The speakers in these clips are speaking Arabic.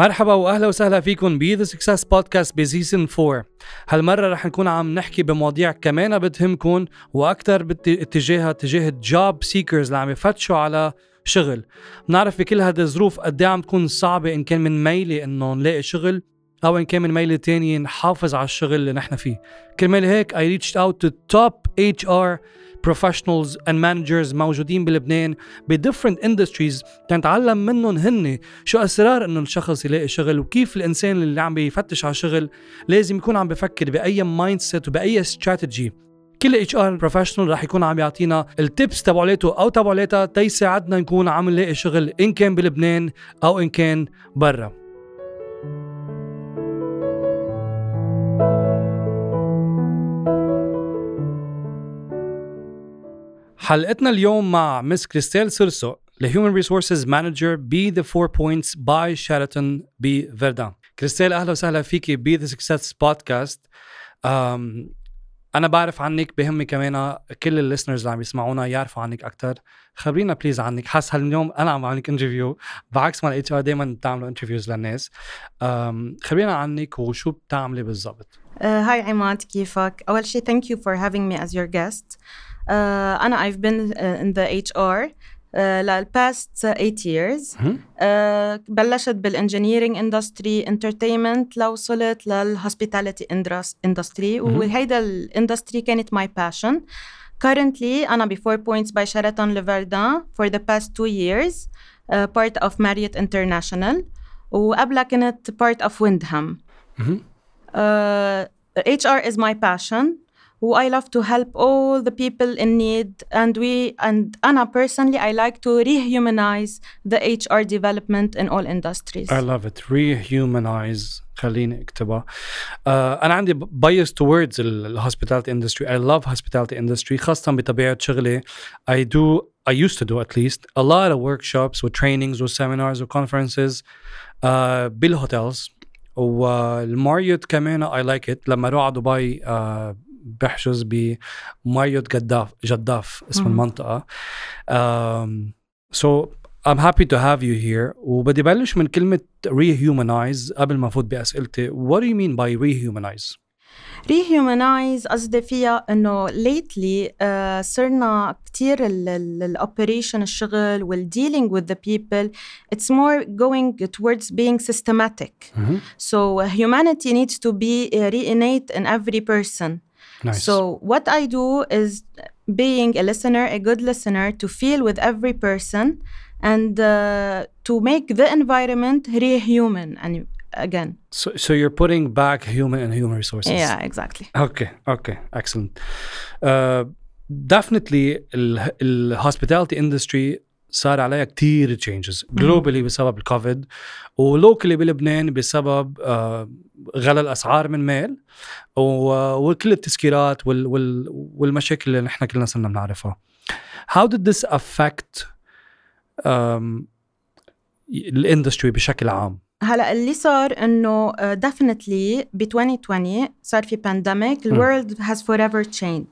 مرحبا وأهلا وسهلا فيكم ب the success podcast ب season 4 هالمرة رح نكون عم نحكي بمواضيع كمان بتهمكم وأكثر باتجاهها اتجاه ال job seekers اللي عم يفتشوا على شغل. بنعرف بكل هذه الظروف قد عم تكون صعبة إن كان من ميلة انه نلاقي شغل أو إن كان من ميلة تانية نحافظ على الشغل اللي نحن فيه. كرمال هيك I reached out to top HR professionals and managers موجودين بلبنان ب different industries تنتعلم منهم هن شو أسرار انه الشخص يلاقي شغل وكيف الإنسان اللي عم بيفتش على شغل لازم يكون عم بفكر بأي mindset وبأي استراتيجي كل HR professional رح يكون عم يعطينا ال tips تبعولته أو تبعولاتها تيساعدنا نكون عم نلاقي شغل إن كان بلبنان أو إن كان برا. حلقتنا اليوم مع Miss كريستال سيرسو ال Human Resources Manager ب The Four Points by Sheraton بفيردان كريستال أهلا وسهلا فيكي ب The Success Podcast أنا بعرف عنك بهمني كمان كل ال listeners اللي عم يسمعونا يعرفوا عنك أكثر خبرينا please عنك. حاسس هاليوم أنا عم بعمل interview بعكس ما ال HR دائما بتعملوا interviews للناس. خبرينا عنك وشو بتعملي بالضبط؟ Hi uh, عماد كيفك؟ أول شيء you for having me as your guest. Uh, أنا I've been uh, in the HR لل past 8 years بلشت بال engineering industry entertainment لوصلت لل hospitality industry وهيدا ال industry كانت my passion currently أنا ب 4 Points by Sheraton لفردان for the past 2 years part of Marriott International وقبلها كنت part of Wyndham اتش ار از ماي باشن who I love to help all the people in need and we and Anna personally I like to rehumanize the HR development in all industries I love it rehumanize خليني اكتبها uh, انا عندي bias towards الهوسبيتاليتي industry I love hospitality industry خاصة بطبيعة شغلي I do I used to do at least a lot of workshops with trainings with seminars with conferences uh, بالهوتيلز والماريوت كمان I like it لما اروح على دبي uh, بحجز بماريوت جداف جداف اسم مم. المنطقة. So I'm happy to have you here. وبدي بلش من كلمة rehumanize قبل ما أفوت بأسئلتي. What do you mean by ري هيومنايز ري هيومنايز قصدي فيها إنه lately آه، صرنا كثير ال operation الشغل وال dealing with the people اتس مور جوينج towards being سيستماتيك سو هيومانيتي نيدز تو بي ري انيت ان افري بيرسون Nice. So what I do is being a listener, a good listener, to feel with every person and uh, to make the environment rehuman and again. So, so you're putting back human and human resources. Yeah, exactly. Okay, okay, excellent. Uh, definitely the hospitality industry صار عليها كتير changes globally بسبب الكوفيد و locally بلبنان بسبب غلى الاسعار من مال وكل التسكيرات وال وال والمشاكل اللي نحن كلنا صرنا بنعرفها. How did this affect um, ال industry بشكل عام؟ هلا اللي صار إنه definitely ب 2020 صار في pandemic ال world has forever changed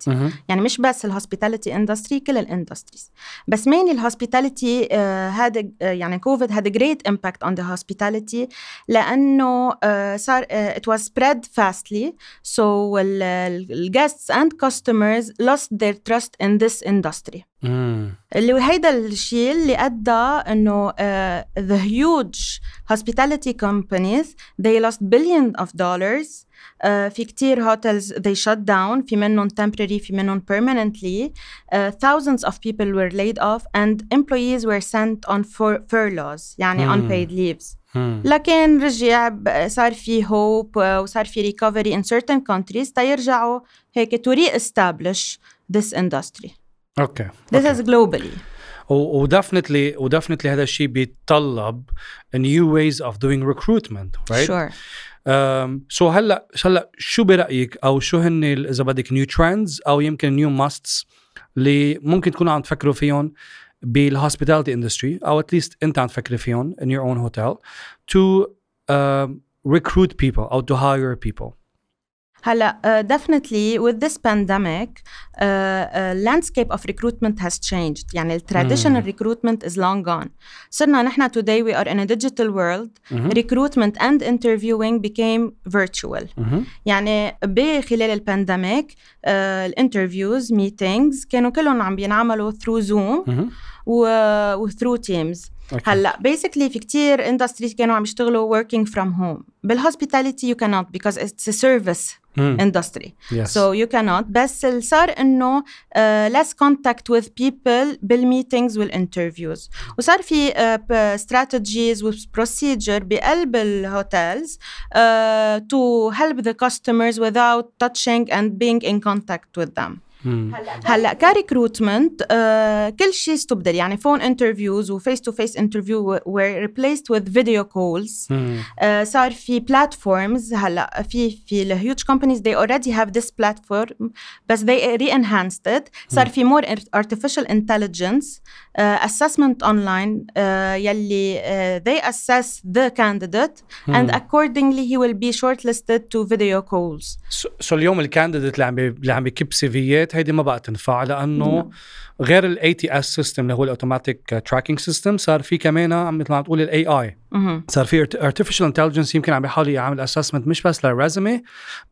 يعني مش بس ال hospitality industry كل ال industries بس mainly hospitality هذا يعني كوفيد هاد great impact on the hospitality لأنه uh, صار it was spread fastly so ال guests and customers lost their trust in this industry. اللي هيدا الشيء اللي ادى انه uh, the huge hospitality companies they lost billions of dollars uh, في كتير hotels they shut down في منهم temporary في منهم permanently uh, thousands of people were laid off and employees were sent on fur furloughs يعني mm. unpaid leaves لكن رجع صار في hope وصار في recovery in certain countries تيرجعوا هيك to re-establish this industry أوكي This is globally. ودفنتلي ودفنتلي هذا الشيء بيتطلب new ways of doing recruitment right? Sure. سو um, so هلا هلا شو برأيك؟ أو شو هن إذا بدك new trends أو يمكن new musts اللي ممكن تكونوا عم تفكروا فيهم بال hospitality industry أو at least أنت عم تفكري فيهم in your own hotel to uh, recruit people أو to hire people. هلا uh, definitely with this pandemic uh, uh, landscape of recruitment has changed يعني ال traditional mm. recruitment is long gone صرنا نحن today we are in a digital world mm-hmm. recruitment and interviewing became virtual mm-hmm. يعني بخلال البانديميك الانترفيوز meetings كانوا كلهم عم بينعملوا through Zoom mm-hmm. و through Teams okay. هلا بيسكلي في كتير اندستريز كانوا عم يشتغلوا working from home بالهوسبيتاليتي you cannot because it's a service mm. industry yes. so you cannot بس اللي صار انه uh, less contact with people بال meetings وال interviews وصار في uh, strategies procedure بقلب ال hotels uh, to help the customers without touching and being in contact with them هلأ ك recruitment كل شيء استبدل يعني phone interviews و face to face interview were replaced with video calls صار في platforms هلأ في في ال huge companies they already have this platform بس they re-enhanced it صار في more artificial intelligence assessment online يلي دي اسس ذا كانديديت اند اكوردنجلي هي ويل بي شورت ليستد تو فيديو كولز سو اليوم ال candidate اللي عم اللي عم يكب CVيات هيدي ما بقى تنفع لأنه غير ال ATS system اللي هو ال automatic tracking system صار في كمان مثل ما تقول ال AI صار في artificial intelligence يمكن عم بيحاول يعمل assessment مش بس لل resume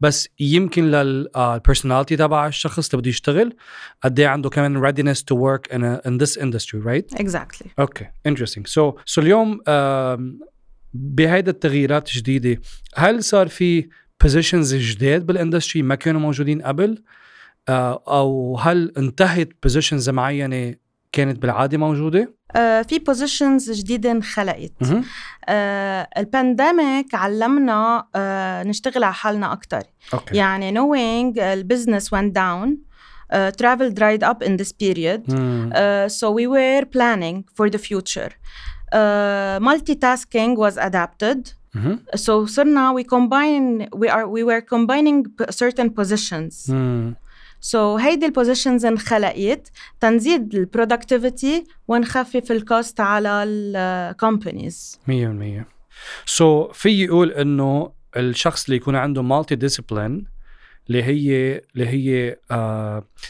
بس يمكن لل personality تبع الشخص اللي بده يشتغل قد إيه عنده كمان work in, a, in this industry right exactly. okay interesting. So so اليوم بهيدا التغييرات الجديده هل صار في positions جداد بال industry ما كانوا موجودين قبل؟ آه، أو هل انتهت positions معينه كانت بالعاده موجوده؟ آه في positions جديده انخلقت آه ال pandemic علمنا آه نشتغل على حالنا أكثر. يعني knowing البزنس went down uh, travel dried up in this period mm. uh, so we were planning for the future uh, multitasking was adapted Mm-hmm. So صرنا we combine we are we were combining certain positions. Mm. سو so, هيدي البوزيشنز انخلقت تنزيد البرودكتيفيتي ونخفف الكوست على الكومبانيز 100% so في يقول إنه الشخص اللي يكون عنده multidiscipline اللي هي اللي هي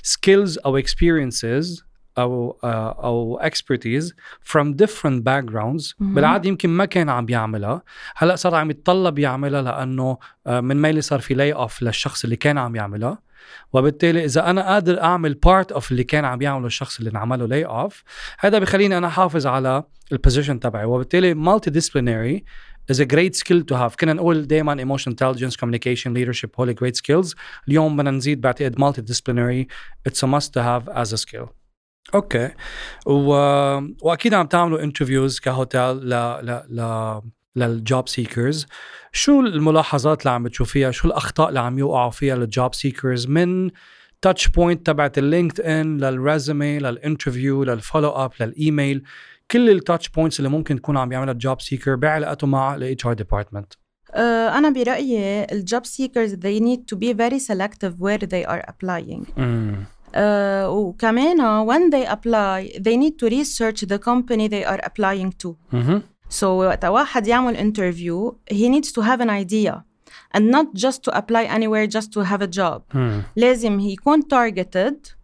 skills uh, أو experiences أو uh, أو expertise from different backgrounds بالعادة يمكن ما كان عم يعملها. هلأ صار عم يتطلب يعملها لأنه uh, من ميلي صار في layoff للشخص اللي كان عم يعملها. وبالتالي إذا أنا قادر أعمل part of اللي كان عم يعمله الشخص اللي انعمله layoff هذا بخليني أنا أحافظ على ال position تبعي. وبالتالي multidisciplinary is a great skill to have. كنا نقول دائما emotion intelligence communication leadership هول great skills. اليوم بدنا نزيد بعتقد multi disciplinary it's a must to have as a skill. okay. و... وأكيد عم تعملوا interviews ك hotel ل ل ل لل job seekers شو الملاحظات اللي عم تشوفيها؟ شو الأخطاء اللي عم يوقعوا فيها لل job seekers من touch point تبعت اللينكد ان للريزومي للانترفيو للفولو اب للايميل كل ال touch points اللي ممكن تكون عم يعملها ال job seeker بعلاقته مع ال HR department أنا برأيي ال job seekers they need to be very selective where they are applying. Mm. Uh, وكمان when they apply they need to research the company they are applying to. Mm-hmm. So وقت واحد يعمل interview he needs to have an idea and not just to apply anywhere just to have a job hmm. لازم يكون targeted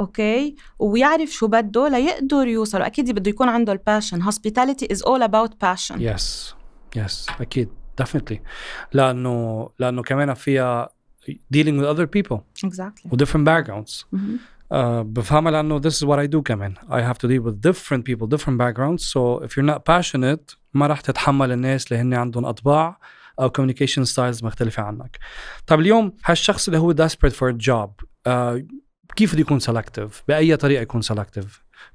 اوكي ويعرف شو بده ليقدر يوصل واكيد بده يكون عنده الباشن hospitality is all about passion yes yes اكيد definitely لانه لانه كمان فيها dealing with other people exactly with different backgrounds mm-hmm. uh, بفهمها لأنه this is what I do كمان I have to deal with different people different backgrounds so if you're not passionate ما راح تتحمل الناس اللي هن عندهم اطباع أو communication styles مختلفه عنك طب اليوم هالشخص اللي هو desperate for a job uh, كيف بده يكون selective باي طريقه يكون selective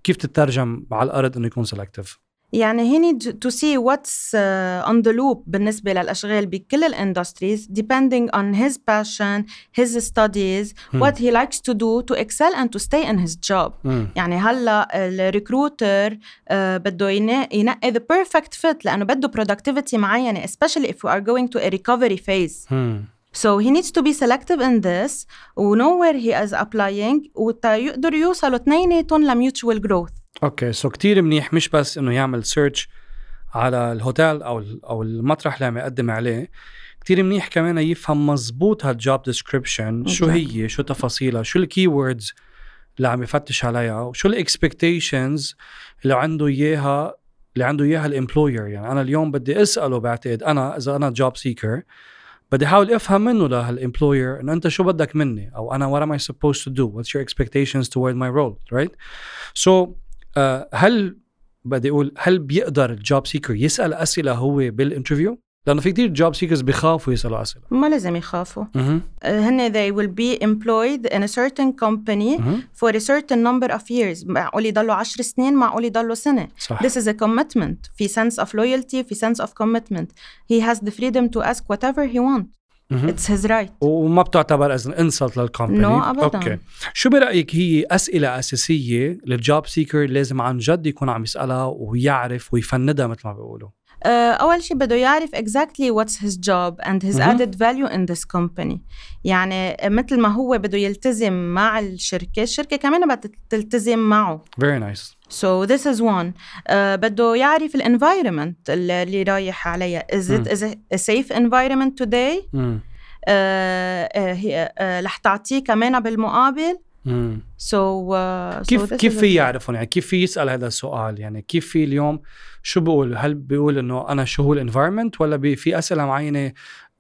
كيف تترجم على الأرض انه يكون selective يعني he need to see what's uh, on the loop بالنسبة للأشغال بكل الاندستريز depending on his passion, his studies, hmm. what he likes to do to excel and to stay in his job. Hmm. يعني هلا الريكروتر uh, بده ينقي the perfect fit لأنه بده productivity معينة especially if we are going to a recovery phase. Hmm. So he needs to be selective in this و know where he is applying ويقدر يوصلوا اثنيناتهم لmutual growth. أوكي سو كتير منيح مش بس إنه يعمل search على الهوتيل أو أو المطرح اللي عم يقدم عليه كتير منيح كمان يفهم مزبوط هال job description شو هي شو تفاصيلها شو ال key words اللي عم يفتش عليها وشو ال expectations اللي عنده إياها اللي عنده إياها ال employer يعني أنا اليوم بدي أسأله بعتقد أنا إذا أنا job seeker بدي أحاول أفهم منه لهال employer إنه أنت شو بدك مني أو أنا what am I supposed to do what's your expectations toward my role right so هل بدي أقول هل بيقدر ال job seeker يسال اسئله هو بال interview لأنه في كتير job seekers بيخافوا يسالوا اسئله ما لازم يخافوا هن they will be employed in a certain company for a certain number of years معقول يضلوا 10 سنين معقول يضلوا سنه صح. this is a commitment في sense of loyalty في sense of commitment he has the freedom to ask whatever he wants It's his right. وما بتعتبر as insult لل company No, أبداً. Okay. شو برأيك هي أسئلة أساسية لل job seeker لازم عن جد يكون عم يسألها ويعرف ويفندها مثل ما بيقولوا؟ Uh, أول شيء بده يعرف exactly what's his job and his added value in this company. يعني مثل ما هو بده يلتزم مع الشركة الشركة كمان بدها تلتزم معه. Very nice. So this is one. uh, بده يعرف ال environment اللي رايح عليها. Is it is it a safe environment today? uh, رح تعطيه كمان بالمقابل؟ مم. so, uh, so كيف this كيف في يعرفون يعني كيف في يسأل هذا السؤال؟ يعني كيف في اليوم شو بقول؟ هل بيقول إنه أنا شو هو ال environment ولا بي في أسئلة معينة؟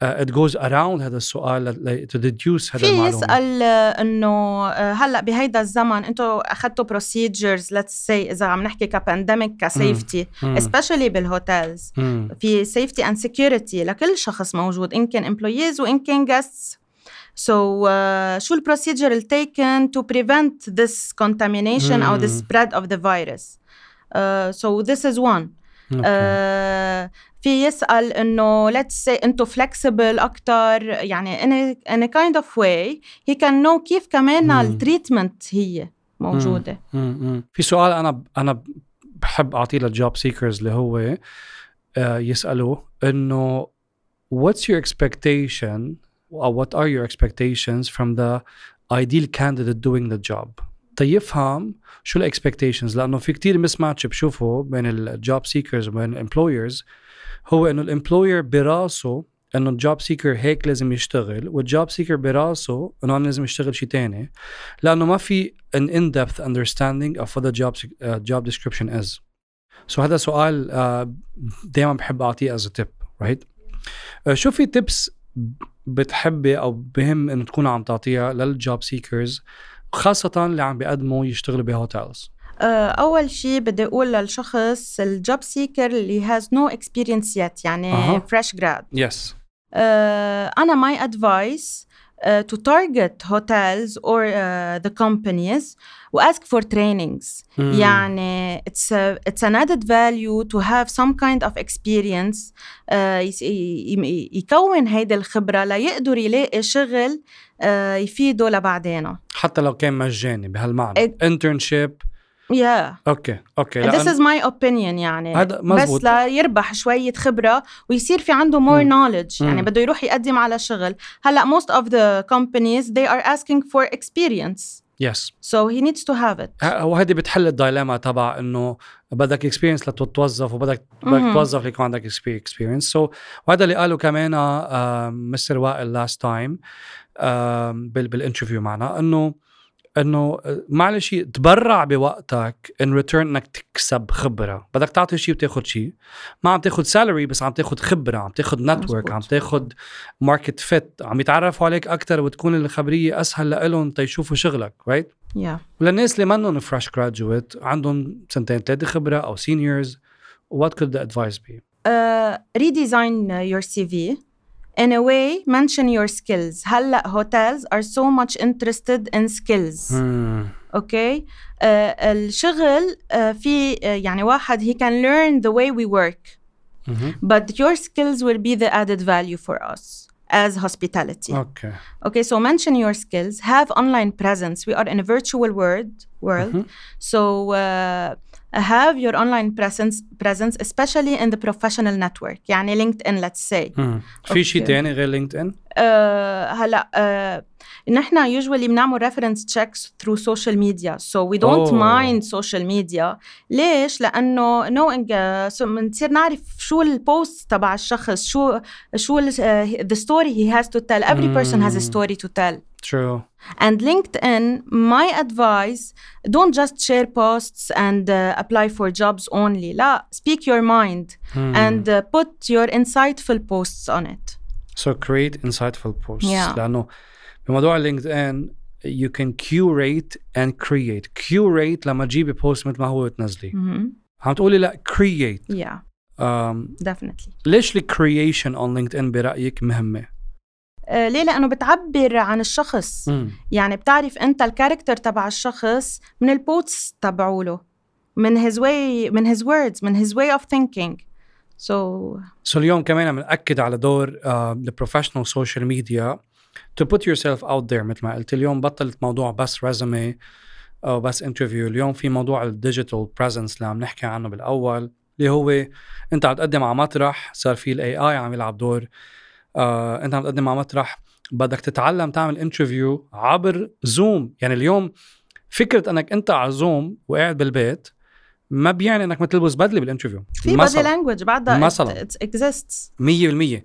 it goes around هذا السؤال to deduce هذا في المعلومة. يسأل آه، إنه آه، هلأ بهيدا الزمن أنتم اخذتوا procedures let's say إذا عم نحكي ك pandemic ك safety especially بال hotels. في safety and security لكل شخص موجود إن كان employees وإن كان guests. So uh, شو ال procedure taken to prevent this contamination أو the مم. spread of the virus so this is one أوكي. آه، في يسأل انه let's say انتو flexible اكتر يعني in a, in a kind of way he can know كيف كمان مم. التريتمنت هي موجودة مم. مم. في سؤال انا انا بحب اعطيه للجوب سيكرز اللي هو آه، يسالوه انه what's your expectation or what are your expectations from the ideal candidate doing the job تيفهم شو ال expectations لأنه في كتير mismatch بشوفه بين ال job seekers وبين ال employers هو إنه ال employer براسه إنه ال job seeker هيك لازم يشتغل وال job seeker براسه إنه أنا لازم يشتغل شيء تاني لأنه ما في an in-depth understanding of what the job uh, job description is. So هذا سؤال uh, دائما بحب أعطيه tip, right? Uh, شو في tips بتحبي أو بهم إنه تكون عم تعطيها لل job seekers خاصة اللي عم بيقدموا يشتغلوا ب hotels. آه، أول شيء بدي أقول للشخص ال job seeker اللي has no experience yet يعني grad Yes. آه، أنا my advice uh, to target hotels or uh, the companies و ask for trainings Hmm. يعني it's a, it's an added value to have some kind of experience uh, يكون هيدي الخبرة ليقدر يلاقي شغل uh, يفيده لبعدينه حتى لو كان مجاني بهالمعنى. إيه. Internship yeah okay okay this is my opinion يعني. هذا بس. ليربح شوية خبرة ويصير في عنده more مم. knowledge. يعني. بده يروح يقدم على شغل. هلأ most of the companies they are asking for experience. Yes. So he needs to have it. وهذه بتحل ال dilemma تبع إنه بدك experience لتتوظف وبدك بدك مهم. توظف ليكون عندك experience so وهذا اللي قاله كمان Mr. وائل last time بال interview معنا إنه إنه آه، معلش تبرع بوقتك in return إنك تكسب خبرة. بدك تعطي شيء وتاخذ شيء ما عم تاخذ salary بس عم تاخذ خبرة عم تاخذ network. عم تاخذ market fit عم يتعرفوا عليك أكثر وتكون الخبرية أسهل لهم تيشوفوا شغلك right right? yeah. وللناس اللي منهم fresh graduate عندهم سنتين ثلاثة خبرة أو seniors what could the advice be? uh, redesign your CV in a way mention your skills هلا hotels are so much interested in skills hmm. اوكي آه الشغل آه في آه يعني واحد he can learn the way we work Mhm. but your skills will be the added value for us as hospitality اوكي okay so mention your skills have online presence we are in a virtual world world Mhm. so uh, have your online presence presence especially in the professional network يعني LinkedIn let's say hmm. في شيء Okay. تاني غير لينكد ان آه هلا آه نحن يوجوالي بنعمل ريفرنس تشيكس ثرو سوشيال ميديا سو وي دونت مايند سوشيال ميديا ليش لانه نوينج بنصير نعرف شو البوست تبع الشخص شو شو ذا ستوري هي هاز تو تيل every person has a story to tell True. And LinkedIn, my advice, don't just share posts and uh, apply for jobs only. لا, speak your mind Hmm. and uh, put your insightful posts on it. So create insightful posts Yeah. لأنه بموضوع لينكد ان you can curate and create curate لما تجيبي بوست مثل ما هو وتنزليه Mm-hmm. عم تقولي لا create Yeah, um, definitely. ليش الكرييشن on لينكد ان برأيك مهمة؟ uh, ليه؟ لأنه بتعبر عن الشخص. مم. يعني بتعرف أنت ال character تبع الشخص من ال posts تبعوله. من his way, من his words, من his way of thinking. So so اليوم كمان بنأكد على دور ال professional social media to put yourself out there مثل ما قلت. اليوم بطلت موضوع بس resume أو بس interview اليوم في موضوع ال digital presence اللي عم نحكي عنه بالأول اللي هو أنت عم تقدم على مطرح صار في ال AI عم يلعب دور آه، أنت عم تقدم على مطرح بدك تتعلم تعمل interview عبر زوم يعني اليوم فكرة أنك أنت على زوم وقاعد بالبيت ما بيعني إنك ما تلبس بدلة بال interview. في body language بعدها مثلاً. exists. 100%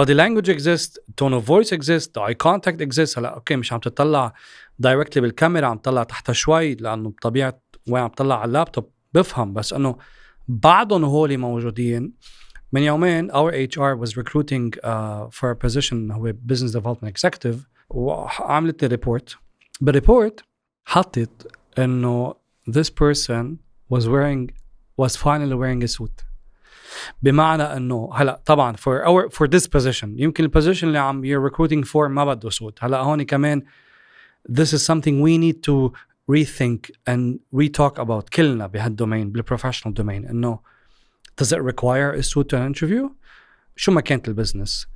body language exist tone of voice exist eye contact exist هلا okay مش عم تطلع directly بالكاميرا عم تطلع تحتها شوي لأنه بطبيعة وين عم تطلع على اللابتوب. بفهم بس إنه بعضهم هول موجودين. من يومين our HR was recruiting uh, for a position هو business development executive وعملت لي report بال report حطت إنه this person was wearing was finally wearing a suit بمعنى انه هلا طبعا for our for this position يمكن البوزيشن اللي عم you're recruiting for ما بده سوت هلا هون كمان this is something we need to rethink and re-talk about كلنا بهالدومين بالبروفيشنال دومين انه does it require a suit to an interview شو ما كانت البزنس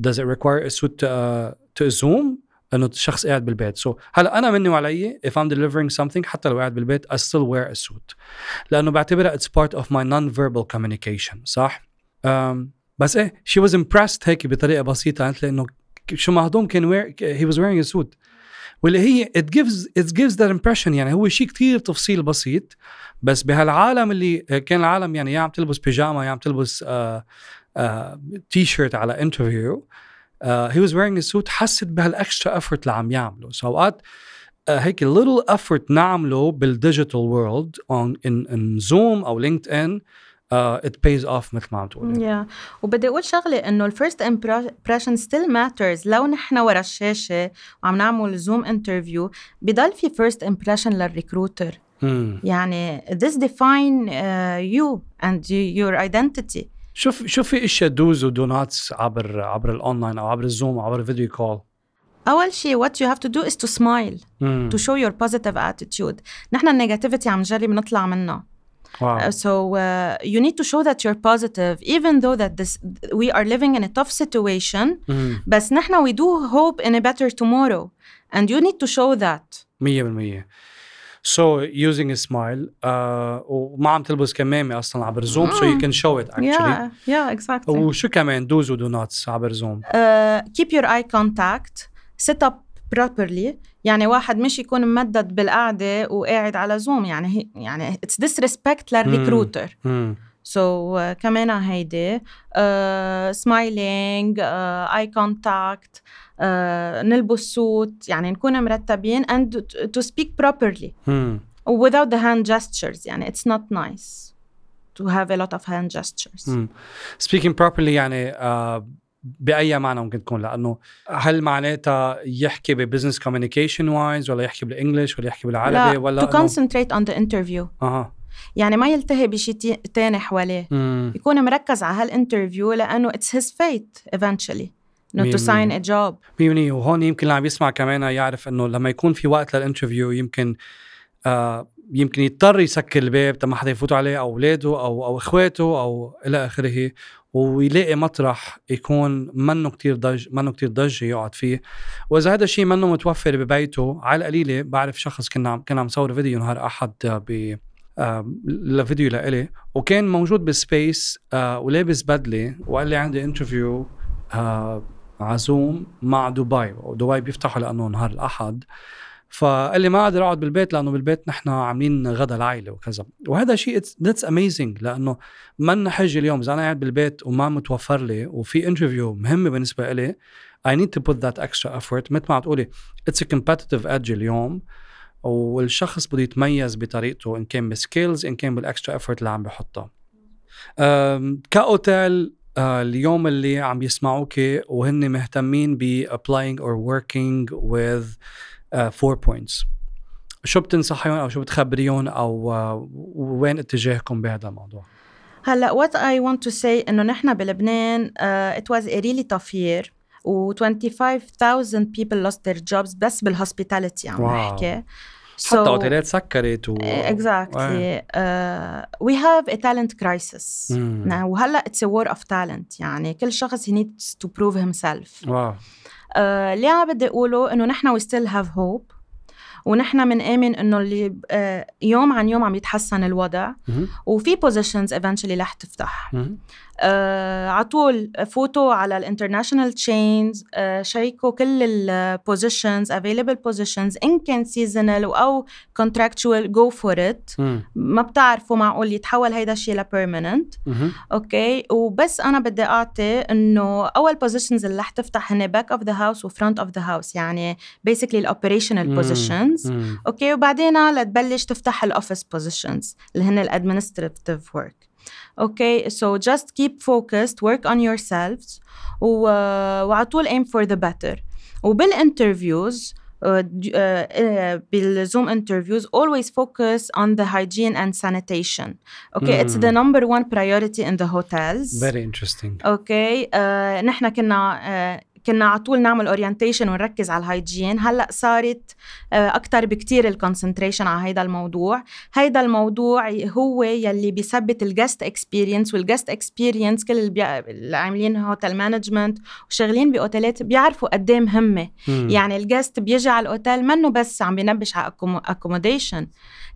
does it require a suit to, uh, to a zoom إنه الشخص قاعد بالبيت. سو so, هلا أنا مني وعلي if I'm delivering something حتى لو قاعد بالبيت I still wear a suit. لأنه بعتبرها it's part of my non-verbal communication صح؟ um, بس إيه she was impressed هيك بطريقة بسيطة. قالت لي إنه شو مهضوم كان wear he was wearing a suit. واللي هي it gives it gives that impression يعني هو شيء كتير تفصيل بسيط. بس بهالعالم اللي كان العالم يعني يا عم تلبس بيجاما يا عم تلبس آه آه تي شيرت على interview uh, he was wearing a suit. حست بهال extra effort اللي عم يعمله. so أوقات uh, هيك little effort نعمله بال digital world on in, in Zoom أو LinkedIn uh, it pays off مثل ما عم تقولي. Yeah. وبدي أقول شغلة إنه ال first impression still matters. لو نحن ورا الشاشة وعم نعمل زوم interview بضل في first impression لل recruiter مم. يعني this define uh, you and your identity. شوف شوف في اشياء dos و don'ts عبر عبر الاونلاين أو عبر الزوم أو عبر ال video call اول شيء what you have to do is to smile مم. to show your positive attitude نحن ال negativity عم نجرب نطلع منها Wow. Uh, so uh, you need to show that you're positive even though that this we are living in a tough situation مم. بس نحن we do hope in a better tomorrow and you need to show that 100% so using smile وما عم تلبس كمامة أصلا عبر زوم so you can show it actually yeah exactly وشو كمان dos و do nots عبر زوم keep your eye contact sit up properly يعني واحد مش يكون ممدد بالقعدة وقاعد على زوم يعني يعني it's disrespect لل recruiter so كمان هيدي. smiling eye contact نلبس suit يعني نكون مرتبين and to, speak properly. without the hand gestures يعني it's not nice to have a lot of hand gestures. مم. speaking properly يعني آه بأي معنى ممكن تكون؟ لأنه هل معناتها يحكي ب business communication wise ولا يحكي بال English ولا يحكي بالعربي لا ولا to concentrate on the interview. أها. يعني ما يلتهي بشيء تاني حواليه. يكون مركز على هال interview لأنه it's his fate eventually. انه sign a job مية بالمية وهون يمكن اللي عم يسمع كمان يعرف إنه لما يكون في وقت لل interview يمكن آه يمكن يضطر يسكر الباب ما حدا يفوت عليه أو أولاده أو أو إخواته أو إلى آخره ويلاقي مطرح يكون منه كتير ضج منه كتير ضجة يقعد فيه. وإذا هذا الشيء منه متوفر ببيته على القليلة بعرف شخص كنا عم كان عم صور فيديو نهار أحد ب آه، لفيديو لإلي وكان موجود بال space آه ولابس بدلة وقال لي عندي interview آه عزوم مع دبي ودبي بيفتحوا لأنه نهار الأحد. فقال لي ما أقدر أقعد بالبيت لأنه بالبيت نحن عاملين غدا العائله وكذا. وهذا شيء that's amazing لأنه ما حجه اليوم. إذا أنا قاعد بالبيت وما متوفر لي وفي interview مهمه بالنسبة لي I need to put that extra effort. مثل ما عم تقولي a competitive edge اليوم. والشخص بده يتميز بطريقته إن كان ب skills إن كان بال extra effort اللي عم بحطها كأوتيل اليوم اللي عم يسمعوك وهن مهتمين ب applying or working with uh, four points. شو بتنصحيهم أو شو بتخبريهم أو uh, وين اتجاهكم بهذا الموضوع؟ هلأ what I want to say إنه نحن بلبنان it was a really tough year و 25,000 people lost their jobs بس بال hospitality عم نحكي. So, حتى اوتيلات سكرت و we have a talent crisis. mm. وهلا a war of talent. يعني كل شخص needs to prove himself. wow. uh, اللي عم بدي أقوله إنه نحن we still have hope. ونحن بنآمن إنه اللي uh, يوم عن يوم عم يتحسن الوضع. وفي positions eventually رح تفتح. آه على طول فوتوا على ال international chains آه شيكوا كل ال positions available positions إن كان seasonal أو contractual go for it ما بتعرفوا معقول يتحول هيدا الشيء ل permanent okay؟ وبس أنا بدي أعطي إنه أول positions اللي رح تفتح هن back of the house و front of the house يعني basically ال operational positions أوكي؟ وبعدين لتبلش تفتح الاوفيس بوزيشنز اللي هن الادمنستريتيف ورك okay so just keep focused work on yourselves و... وعلى طول aim for the better وبالانترفيوز uh, uh, بالزوم interviews always focus on the hygiene and sanitation okay mm. it's the number one priority in the hotels very interesting okay uh, نحن كنا uh, كنا على طول نعمل orientation ونركز على ال hygiene هلأ صارت أكثر بكتير ال concentration على هيدا الموضوع. هيدا الموضوع هو يلي بيثبت ال guest experience وال guest experience كل اللي, بي... اللي عاملين hotel management وشغالين بأوتيلات بيعرفوا قد إيه مهمة. يعني ال guest بيجي على الأوتيل منه بس عم بينبش على accommodation.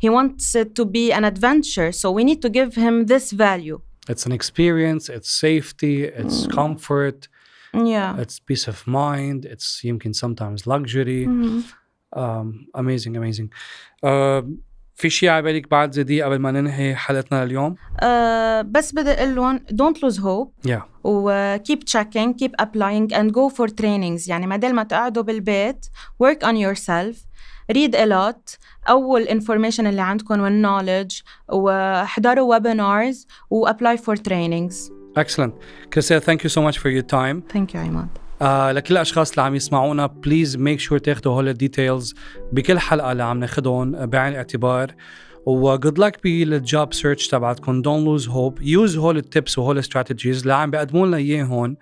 He wants it to be an adventure so we need to give him this value. It's an experience it's safety it's comfort. Yeah it's peace of mind it's يمكن sometimes luxury mm-hmm. um, amazing amazing uh, في شيء على بالك بعد زي قبل ما ننهي حلقتنا لليوم؟ uh, بس بدي أقول لهم don't lose hope yeah. و keep checking keep applying and go for trainings يعني بدل ما تقعدوا بالبيت work on yourself read a lot اول information اللي عندكم والكنولج وحضروا webinars و apply for trainings Excellent. Chriselle, thank you so much for your time. Thank you, عماد. آه لكل الأشخاص اللي عم يسمعونا please make sure تاخذوا هول ال details بكل حلقة اللي عم ناخذهم بعين الاعتبار و good luck بال job search تبعتكم don't lose hope use هول ال tips وهول ال strategies اللي عم بيقدموا لنا اياهم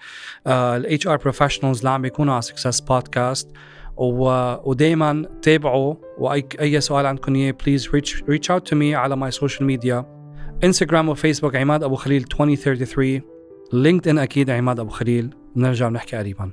ال HR professionals اللي عم بيكونوا على success podcast ودائما تابعوا وأي أي سؤال عندكم إياه please reach out to me على my social media Instagram وفيسبوك عماد أبو خليل 2033 LinkedIn أكيد عماد أبو خليل. بنرجع بنحكي قريبا.